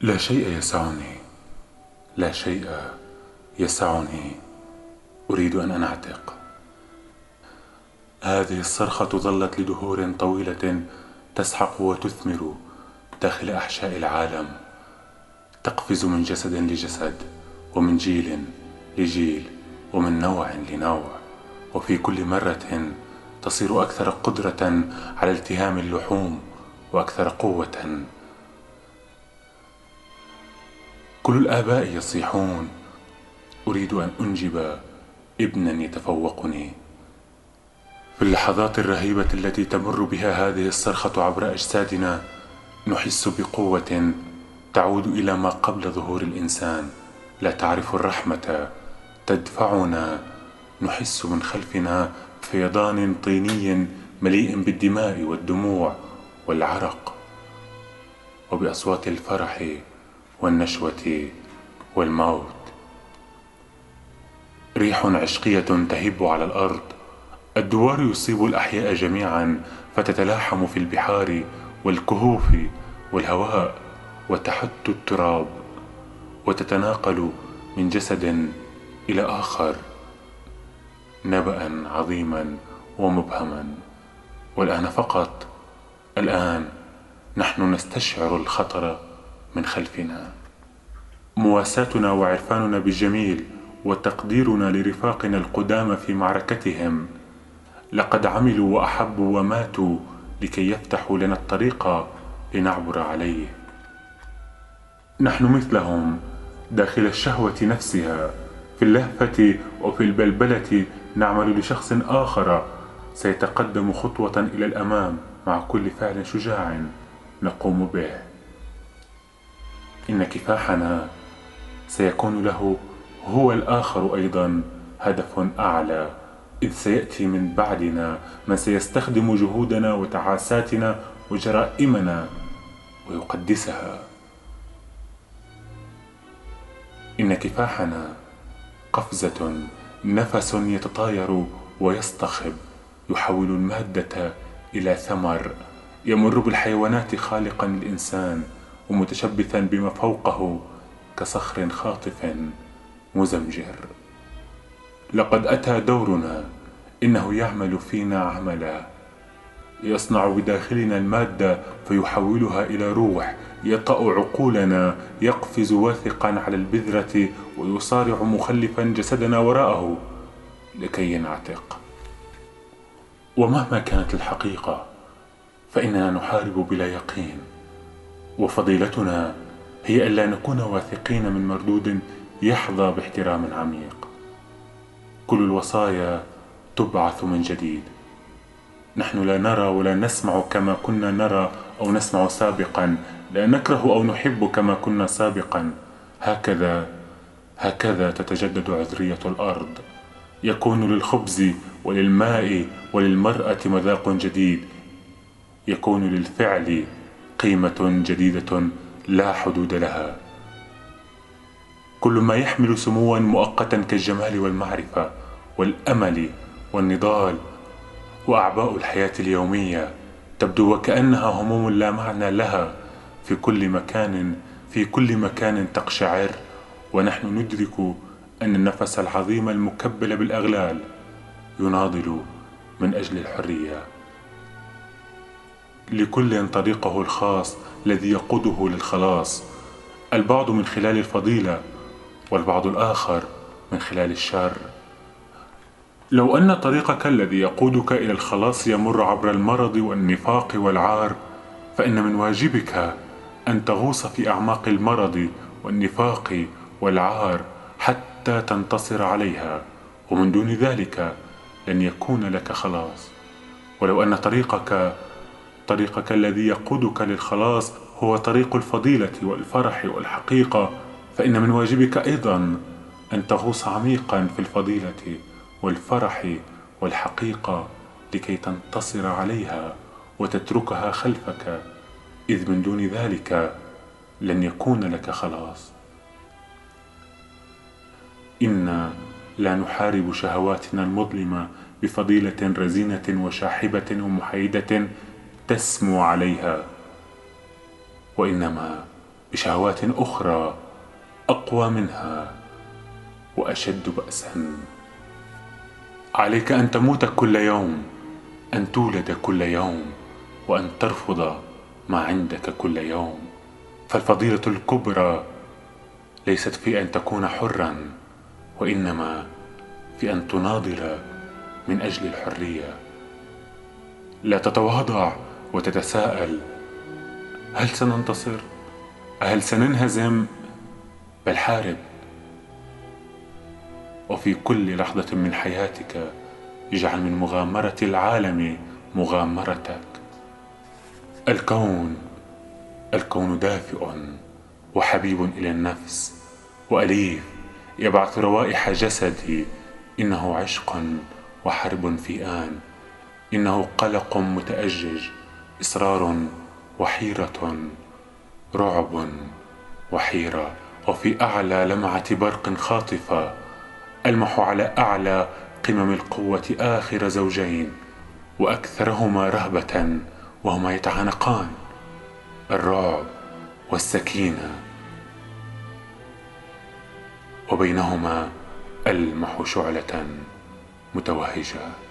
لا شيء يسعني. لا شيء يسعني. أريد أن أنعتق. هذه الصرخة ظلت لدهور طويلة تسحق وتثمر داخل أحشاء العالم تقفز من جسد لجسد ومن جيل لجيل ومن نوع لنوع وفي كل مرة تصير أكثر قدرة على التهام اللحوم وأكثر قوة. كل الآباء يصيحون أريد أن أنجب ابنا يتفوقني. في اللحظات الرهيبة التي تمر بها هذه الصرخة عبر أجسادنا نحس بقوة تعود إلى ما قبل ظهور الإنسان. لا تعرف الرحمة تدفعنا نحس من خلفنا فيضان طيني مليء بالدماء والدموع والعرق. وبأصوات الفرح والنشوة والموت. ريح عشقية تهب على الأرض. الدوار يصيب الأحياء جميعا فتتلاحم في البحار والكهوف والهواء وتحت التراب وتتناقل من جسد إلى آخر نبأ عظيما ومبهما. والآن فقط الآن نحن نستشعر الخطر. من خلفنا. مواساتنا وعرفاننا بالجميل وتقديرنا لرفاقنا القدامى في معركتهم. لقد عملوا وأحبوا وماتوا لكي يفتحوا لنا الطريق لنعبر عليه. نحن مثلهم داخل الشهوة نفسها. في اللهفة وفي البلبلة نعمل لشخص آخر. سيتقدم خطوة إلى الأمام مع كل فعل شجاع نقوم به. إن كفاحنا سيكون له هو الآخر أيضا هدف أعلى إذ سيأتي من بعدنا من سيستخدم جهودنا وتعاساتنا وجرائمنا ويقدسها. إن كفاحنا قفزة نفس يتطاير ويصطخب يحول المادة إلى ثمر يمر بالحيوانات خالقا الإنسان ومتشبثا بما فوقه كصخر خاطف مزمجر. لقد أتى دورنا إنه يعمل فينا عملا. يصنع بداخلنا المادة فيحولها إلى روح يطأ عقولنا يقفز واثقا على البذرة ويصارع مخلفا جسدنا وراءه لكي ينعتق. ومهما كانت الحقيقة فإننا نحارب بلا يقين. وفضيلتنا هي ألا نكون واثقين من مردود يحظى باحترام عميق. كل الوصايا تبعث من جديد. نحن لا نرى ولا نسمع كما كنا نرى أو نسمع سابقا لا نكره أو نحب كما كنا سابقا. هكذا هكذا تتجدد عذرية الأرض. يكون للخبز وللماء وللمرأة مذاق جديد. يكون للفعل قيمة جديدة لا حدود لها. كل ما يحمل سموا مؤقتا كالجمال والمعرفة والأمل والنضال وأعباء الحياة اليومية تبدو وكأنها هموم لا معنى لها في كل مكان في كل مكان تقشعر. ونحن ندرك أن النفس العظيم المكبل بالأغلال يناضل من أجل الحرية. لكل طريقه الخاص الذي يقوده للخلاص. البعض من خلال الفضيلة والبعض الآخر من خلال الشر. لو أن طريقك الذي يقودك إلى الخلاص يمر عبر المرض والنفاق والعار فإن من واجبك أن تغوص في أعماق المرض والنفاق والعار حتى تنتصر عليها ومن دون ذلك لن يكون لك خلاص. ولو أن طريقك طريقك الذي يقودك للخلاص هو طريق الفضيلة والفرح والحقيقة فإن من واجبك أيضا أن تغوص عميقا في الفضيلة والفرح والحقيقة لكي تنتصر عليها وتتركها خلفك إذ من دون ذلك لن يكون لك خلاص. إنا لا نحارب شهواتنا المظلمة بفضيلة رزينة وشاحبة ومحايدة تسمو عليها. وإنما بشهوات أخرى أقوى منها وأشد بأسا. عليك أن تموت كل يوم أن تولد كل يوم وأن ترفض ما عندك كل يوم. فالفضيلة الكبرى ليست في أن تكون حرا وإنما في أن تناضل من أجل الحرية. لا تتواضع وتتساءل هل سننتصر؟ هل سننهزم؟ بل حارب وفي كل لحظة من حياتك اجعل من مغامرة العالم مغامرتك الكون الكون دافئ وحبيب إلى النفس وأليف يبعث روائح جسدي إنه عشق وحرب في آن إنه قلق متأجج إصرار وحيرة رعب وحيرة. وفي أعلى لمعة برق خاطفة ألمح على أعلى قمم القوة آخر زوجين. وأكثرهما رهبة وهما يتعانقان الرعب والسكينة. وبينهما ألمح شعلة متوهجة.